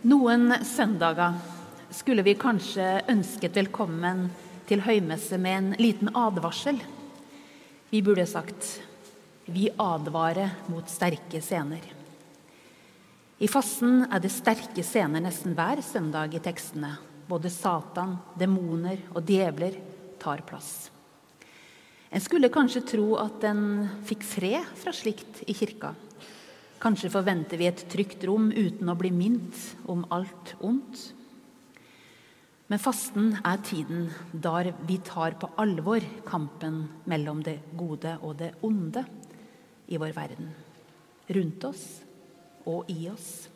Noen søndager skulle vi kanskje ønsket velkommen til høymesse med en liten advarsel. Vi burde sagt vi advarer mot sterke scener. I fasten er det sterke scener nesten hver søndag i tekstene. Både Satan, demoner og djevler tar plass. En skulle kanskje tro at en fikk fred fra slikt i kirka. Kanskje forventer vi et trygt rom uten å bli minnet om alt ondt. Men fasten er tiden da vi tar på alvor kampen mellom det gode og det onde i vår verden. Rundt oss og i oss.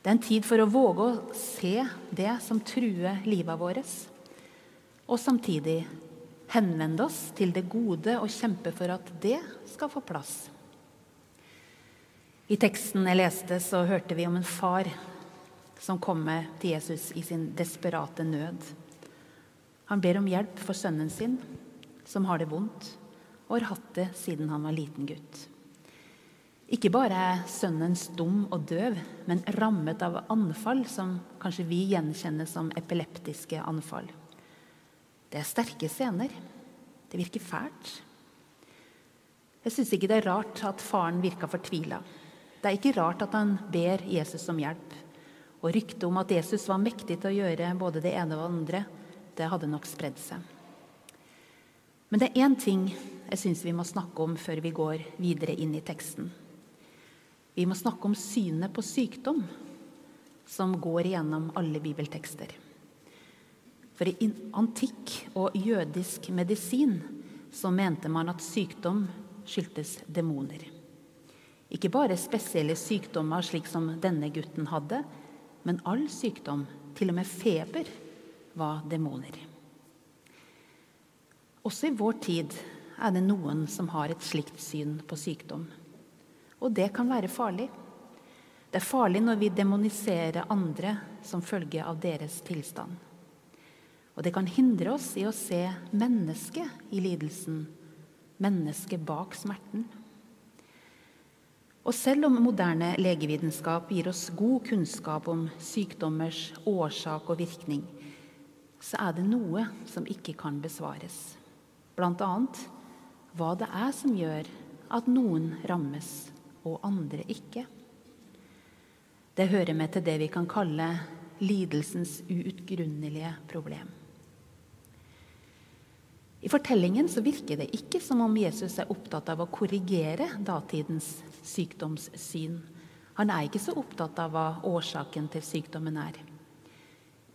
Det er en tid for å våge å se det som truer livet vårt, og samtidig henvende oss til det gode og kjempe for at det skal få plass. I teksten jeg leste, så hørte vi om en far som kommer til Jesus i sin desperate nød. Han ber om hjelp for sønnen sin, som har det vondt, og har hatt det siden han var liten gutt. Ikke bare er sønnen stum og døv, men rammet av anfall som kanskje vi gjenkjenner som epileptiske anfall. Det er sterke scener. Det virker fælt. Jeg syns ikke det er rart at faren virka fortvila. Det er ikke rart at han ber Jesus om hjelp. Og ryktet om at Jesus var mektig til å gjøre både det ene og det andre, det hadde nok spredd seg. Men det er én ting jeg syns vi må snakke om før vi går videre inn i teksten. Vi må snakke om synet på sykdom, som går igjennom alle bibeltekster. For i antikk og jødisk medisin så mente man at sykdom skyldtes demoner. Ikke bare spesielle sykdommer slik som denne gutten hadde, men all sykdom, til og med feber, var demoner. Også i vår tid er det noen som har et slikt syn på sykdom. Og det kan være farlig. Det er farlig når vi demoniserer andre som følge av deres tilstand. Og det kan hindre oss i å se mennesket i lidelsen, mennesket bak smerten. Og selv om moderne legevitenskap gir oss god kunnskap om sykdommers årsak og virkning, så er det noe som ikke kan besvares. Bl.a. hva det er som gjør at noen rammes og andre ikke. Det hører med til det vi kan kalle lidelsens uutgrunnelige problem. I fortellingen så virker det ikke som om Jesus er opptatt av å korrigere datidens sykdomssyn. Han er ikke så opptatt av hva årsaken til sykdommen er.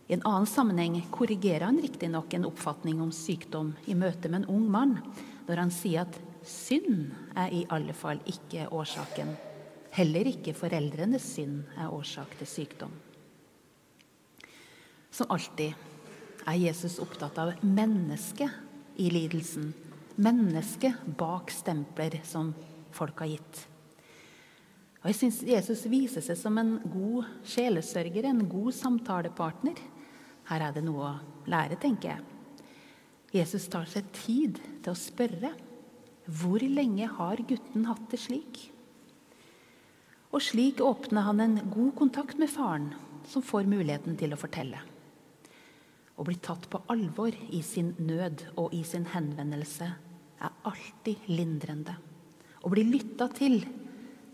I en annen sammenheng korrigerer han riktignok en oppfatning om sykdom i møte med en ung mann, når han sier at synd er i alle fall ikke årsaken. Heller ikke foreldrenes synd er årsak til sykdom. Som alltid er Jesus opptatt av mennesket i lidelsen. Mennesket bak stempler som folk har gitt. Og Jeg syns Jesus viser seg som en god sjelesørger, en god samtalepartner. Her er det noe å lære, tenker jeg. Jesus tar seg tid til å spørre hvor lenge har gutten hatt det slik? Og slik åpner han en god kontakt med faren, som får muligheten til å fortelle. Å bli tatt på alvor i sin nød og i sin henvendelse er alltid lindrende. Å bli lytta til,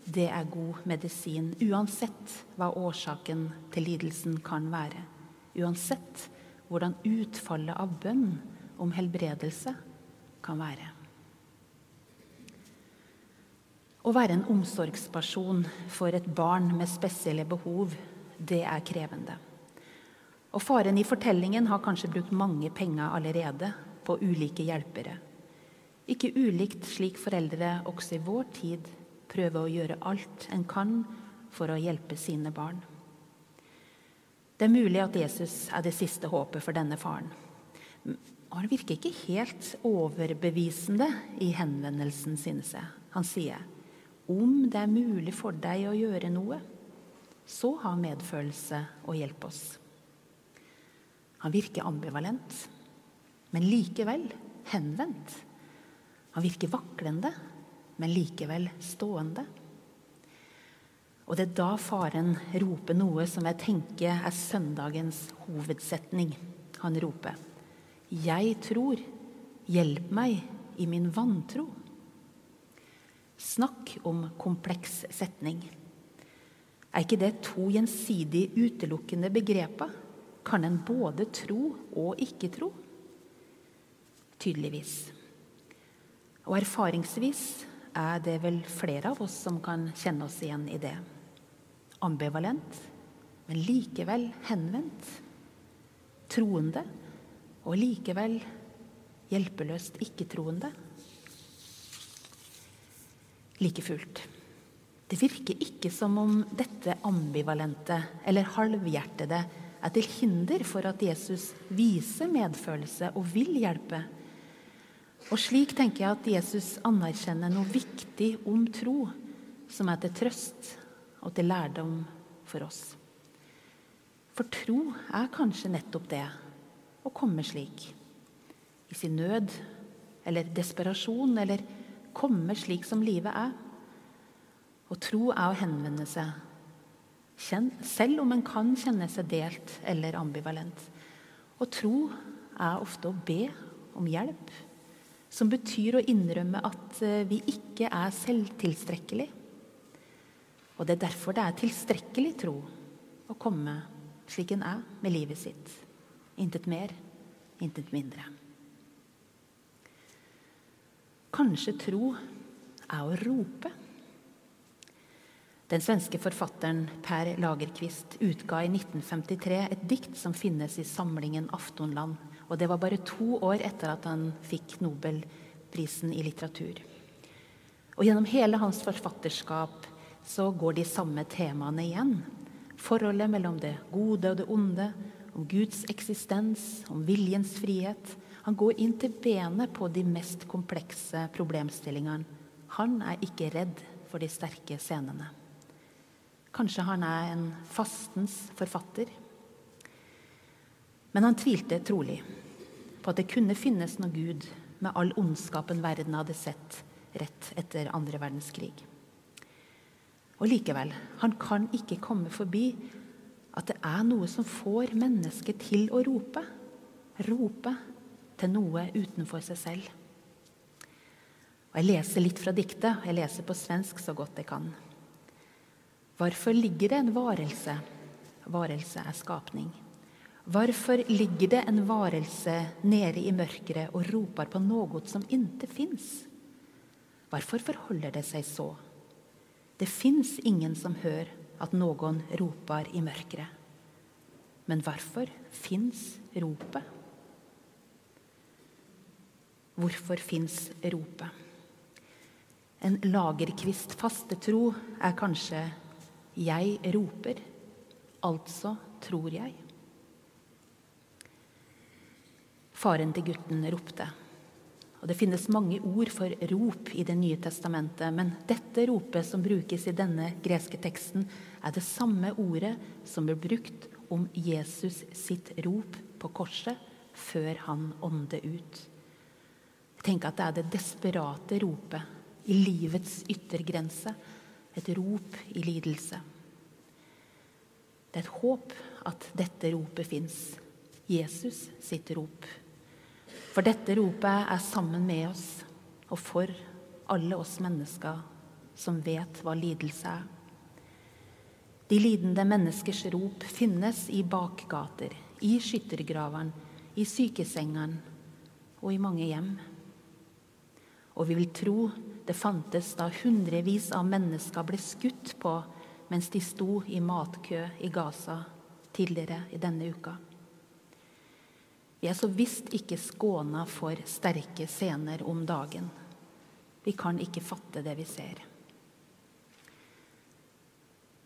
det er god medisin, uansett hva årsaken til lidelsen kan være. Uansett hvordan utfallet av bønn om helbredelse kan være. Å være en omsorgsperson for et barn med spesielle behov, det er krevende. Og faren i fortellingen har kanskje brukt mange penger allerede på ulike hjelpere. Ikke ulikt slik foreldre også i vår tid prøver å gjøre alt en kan for å hjelpe sine barn. Det er mulig at Jesus er det siste håpet for denne faren. Han virker ikke helt overbevisende i henvendelsen, synes jeg. Han sier om det er mulig for deg å gjøre noe, så ha medfølelse og hjelp oss. Han virker ambivalent, men likevel henvendt. Han virker vaklende, men likevel stående. Og det er da faren roper noe som jeg tenker er søndagens hovedsetning. Han roper, 'Jeg tror, hjelp meg i min vantro'. Snakk om kompleks setning. Er ikke det to gjensidig utelukkende begreper? Kan en både tro og ikke tro? Tydeligvis. Og erfaringsvis er det vel flere av oss som kan kjenne oss igjen i det ambivalent, men likevel henvendt. Troende og likevel hjelpeløst ikke-troende. Like fullt. Det virker ikke som om dette ambivalente eller halvhjertede er til hinder for at Jesus viser medfølelse og vil hjelpe. Og slik tenker jeg at Jesus anerkjenner noe viktig om tro, som er til trøst og til lærdom for oss. For tro er kanskje nettopp det å komme slik. I sin nød eller desperasjon eller komme slik som livet er. Og tro er å henvende seg, selv om en kan kjenne seg delt eller ambivalent. Og tro er ofte å be om hjelp, som betyr å innrømme at eh, vi ikke er selvtilstrekkelig. og det er derfor det er tilstrekkelig tro å komme slik en er med livet sitt. Intet mer, intet mindre. Kanskje tro er å rope. Den svenske forfatteren Per Lagerkvist utga i 1953 et dikt som finnes i samlingen Aftonland. Og det var bare to år etter at han fikk Nobelprisen i litteratur. Og gjennom hele hans forfatterskap så går de samme temaene igjen. Forholdet mellom det gode og det onde, om Guds eksistens, om viljens frihet. Han går inn til benet på de mest komplekse problemstillingene. Han er ikke redd for de sterke scenene. Kanskje han er en fastens forfatter. Men han tvilte trolig på at det kunne finnes noen Gud med all ondskapen verden hadde sett rett etter andre verdenskrig. Og likevel, han kan ikke komme forbi at det er noe som får mennesket til å rope. Rope til noe utenfor seg selv. Og Jeg leser litt fra diktet. Jeg leser på svensk så godt jeg kan. Hvorfor ligger det en varelse? Varelse er skapning. Hvorfor ligger det en varelse nede i mørket og roper på noe som ikke fins? Hvorfor forholder det seg så? Det fins ingen som hører at noen roper i mørket. Men hvorfor fins ropet? Hvorfor fins ropet? En lagerkvist fastetro er kanskje 'jeg roper, altså tror jeg'. Faren til gutten ropte. Og Det finnes mange ord for rop i Det nye testamentet, men dette ropet som brukes i denne greske teksten, er det samme ordet som ble brukt om Jesus sitt rop på korset før han åndet ut. Tenk at det er det desperate ropet i livets yttergrense. Et rop i lidelse. Det er et håp at dette ropet fins. Jesus sitt rop. For dette ropet er sammen med oss og for alle oss mennesker som vet hva lidelse er. De lidende menneskers rop finnes i bakgater, i skyttergravene, i sykesengene og i mange hjem. Og vi vil tro det fantes da hundrevis av mennesker ble skutt på mens de sto i matkø i Gaza tidligere i denne uka. Vi er så visst ikke skåna for sterke scener om dagen. Vi kan ikke fatte det vi ser.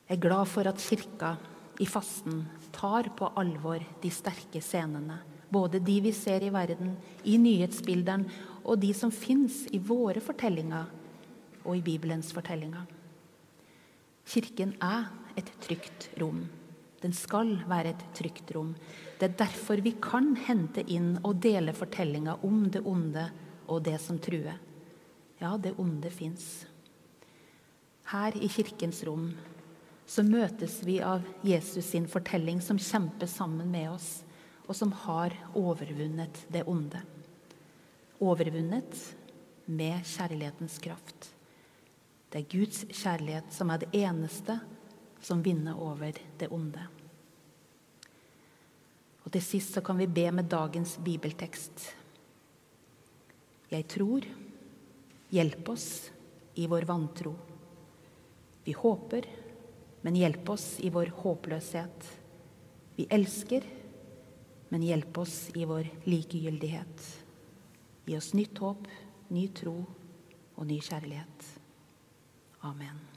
Jeg er glad for at Kirka i fasten tar på alvor de sterke scenene. Både de vi ser i verden, i nyhetsbildene, og de som fins i våre fortellinger og i Bibelens fortellinger. Kirken er et trygt rom. Den skal være et trygt rom. Det er derfor vi kan hente inn og dele fortellinga om det onde og det som truer. Ja, det onde fins. Her i kirkens rom så møtes vi av Jesus sin fortelling, som kjemper sammen med oss, og som har overvunnet det onde. Overvunnet med kjærlighetens kraft. Det er Guds kjærlighet som er det eneste som vinner over det onde. Og Til sist så kan vi be med dagens bibeltekst. Jeg tror. Hjelp oss i vår vantro. Vi håper, men hjelp oss i vår håpløshet. Vi elsker, men hjelp oss i vår likegyldighet. Gi oss nytt håp, ny tro og ny kjærlighet. Amen.